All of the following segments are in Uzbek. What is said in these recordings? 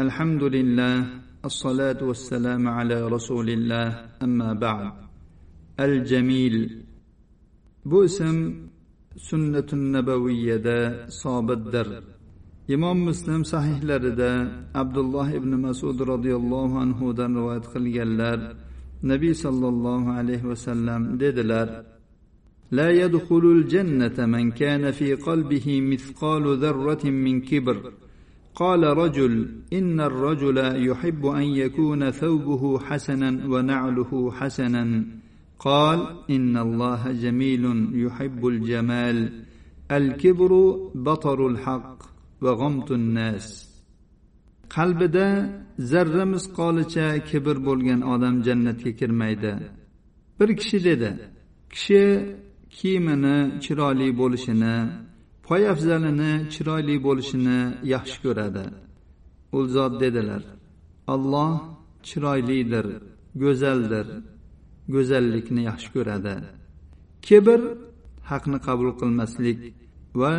الحمد لله الصلاة والسلام على رسول الله أما بعد الجميل بوسم سنة النبوية صابت در imom muslim sahihlarida abdulloh ibn masud roziyallohu anhudan rivoyat qilganlar nabiy sollallohu alayhi vasallam dedilar لا يدخل الجنة من كان في قلبه مثقال ذرة من كبر قال رجل إن الرجل يحب أن يكون ثوبه حسنا ونعله حسنا قال إن الله جميل يحب الجمال الكبر بطر الحق va g'omtun nas qalbida zarra misqolicha kibr bo'lgan odam jannatga kirmaydi bir kishi dedi kishi kiyimini chiroyli bo'lishini poyafzalini chiroyli bo'lishini yaxshi ko'radi. U zot dedilar alloh chiroylidir go'zaldir go'zallikni yaxshi ko'radi. Kibr haqni qabul qilmaslik va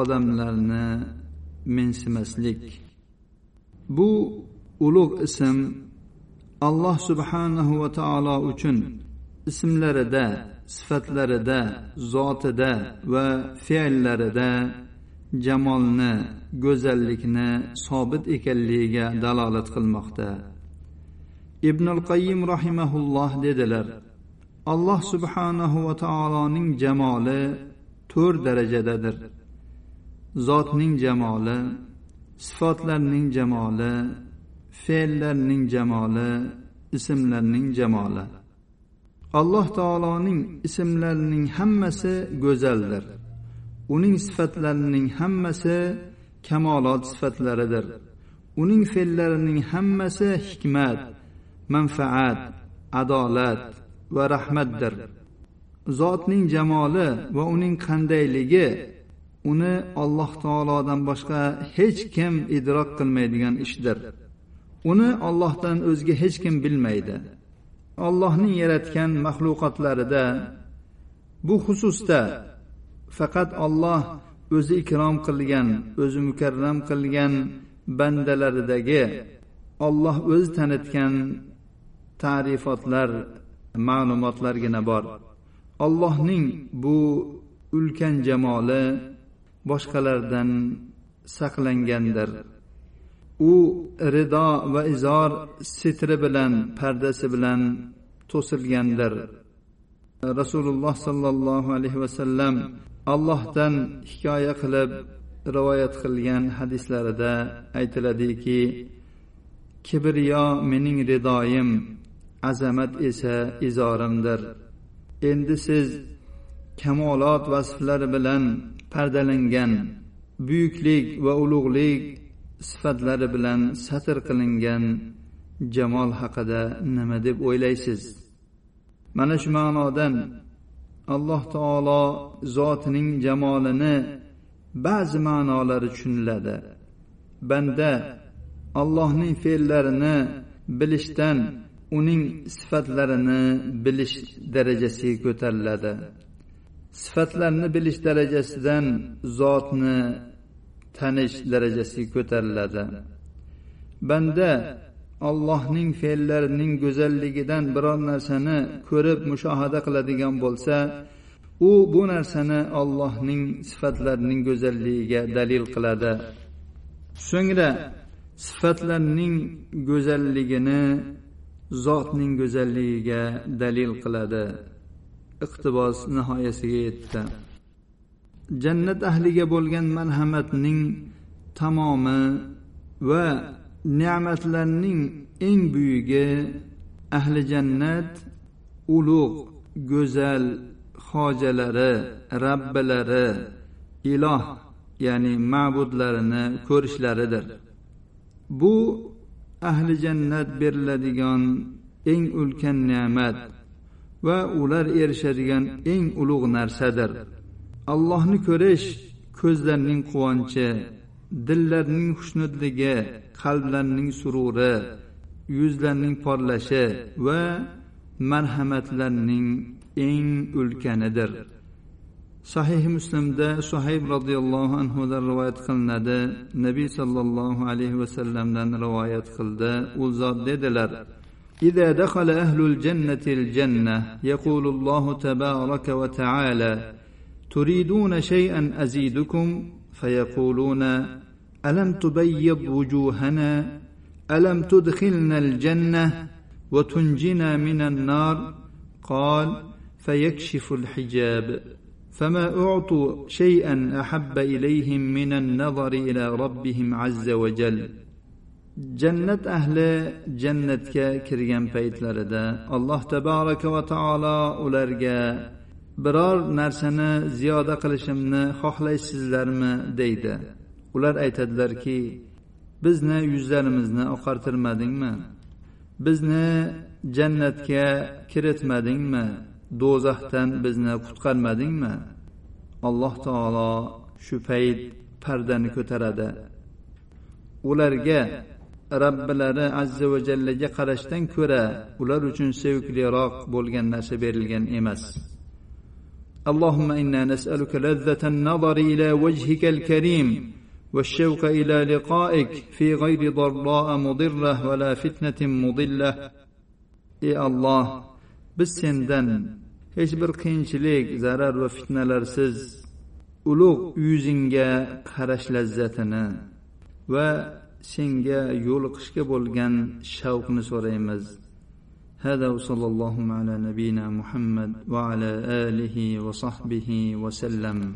odamlarni mensimaslik. Bu ulug' ism alloh subhanahu va taolo uchun ismlarida sifatlarida zotida va fe'llarida jamolni go'zallikni sobit ekanligiga dalolat qilmoqda. Ibnul qayyim rahimaulloh dedilar alloh subhanahu va taoloning jamoli to'rt darajadadir. Zotning jamoli sifatlarning jamoli fe'llarning jamoli ismlarning jamoli. Alloh taoloning ismlarining hammasi go'zaldir. Uning sifatlarining hammasi kamolot sifatlaridir. Uning fe'llarining hammasi hikmat manfaat adolat va rahmatdir. Zotning jamoli va uning qandayligi uni alloh taolodan boshqa hech kim idrok qilmaydigan ishdir. Uni ollohdan o'zga hech kim bilmaydi. Ollohning yaratgan maxluqotlarida bu xususda faqat olloh o'zi ikrom qilgan o'zi mukarram qilgan bandalaridagi olloh o'zi tanitgan ta'rifotlar ma'lumotlargina bor. Ollohning bu ulkan jamoli boshqalardan saqlangandir. U rido va izor sitri bilan pardasi bilan to'silgandir. Rasululloh sollallohu alayhi vasallam allohdan hikoya qilib rivoyat qilgan hadislarida aytiladiki kibriyo mening ridoyim azamat esa izorimdir. Endi siz kamolot vasflari bilan pardalangan buyuklik va ulug'lik sifatlari bilan satr qilingan jamol haqida nima deb o'ylaysiz? Mana shu ma'nodan alloh taolo zotining jamolini ba'zi ma'nolari tushuniladi. Banda allohning fe'llarini bilishdan uning sifatlarini bilish darajasiga ko'tariladi. Sifatlarni bilish darajasidan zotni tanish darajasiga ko'tariladi. Banda allohning fe'llarining go'zalligidan biror narsani ko'rib mushohada qiladigan bo'lsa u bu narsani allohning sifatlarining go'zalligiga dalil qiladi. So'ngra sifatlarning go'zalligini zotning go'zalligiga dalil qiladi. Iqtibos nihoyasiga yetdi. Jannat ahliga bo'lgan marhamatning tamomi va ne'matlarning eng buyugi ahli jannat ulug' go'zal hojalari rabbilari iloh ya'ni ma'budlarini ko'rishlaridir. Bu ahli jannat beriladigan eng ulkan ne'mat va ular erishadigan eng ulug' narsadir. allohni ko'rish ko'zlarning quvonchi dillarning xushnudligi qalblarning sururi yuzlarning porlashi va marhamatlarning eng ulkanidir sahih muslimda suhayb roziyallohu anhudan rivoyat qilinadi nabiy sollallohu alayhi vasallamdan rivoyat qildi u zot dedilar إذا دخل أهل الجنة الجنة يقول الله تبارك وتعالى تريدون شيئا أزيدكم؟ فيقولون ألم تبيض وجوهنا؟ ألم تدخلنا الجنة وتنجنا من النار؟ قال فيكشف الحجاب. فما أعطوا شيئا أحب إليهم من النظر إلى ربهم عز وجل. jannat ahli jannatga kirgan paytlarida alloh taboraka va taolo ularga biror narsani ziyoda qilishimni xohlaysizlarmi deydi. Ular aytadilarki bizni yuzlarimizni oqartirmadingmi? Bizni jannatga kiritmadingmi? Do'zaxdan bizni qutqarmadingmi? Alloh taolo shu payt pardani ko'taradi. Ularga robbilari azza va jallaga qarashdan ko'ra ular uchun sevikliroq bo'lgan narsa berilgan emas. اللهم انا نسالك لذه النظر الى وجهك الكريم والشوق الى لقائك في غير ضراء مضره ولا فتنه مضله ey alloh biz sendan hech bir qiyinchilik zarar va fitnalarsiz ulug' yuzingga qarash lazzatini va senga yo'liqishga bo'lgan shavqni so'raymiz هذا وصلى الله على نبينا محمد وعلى آله وصحبه وسلم.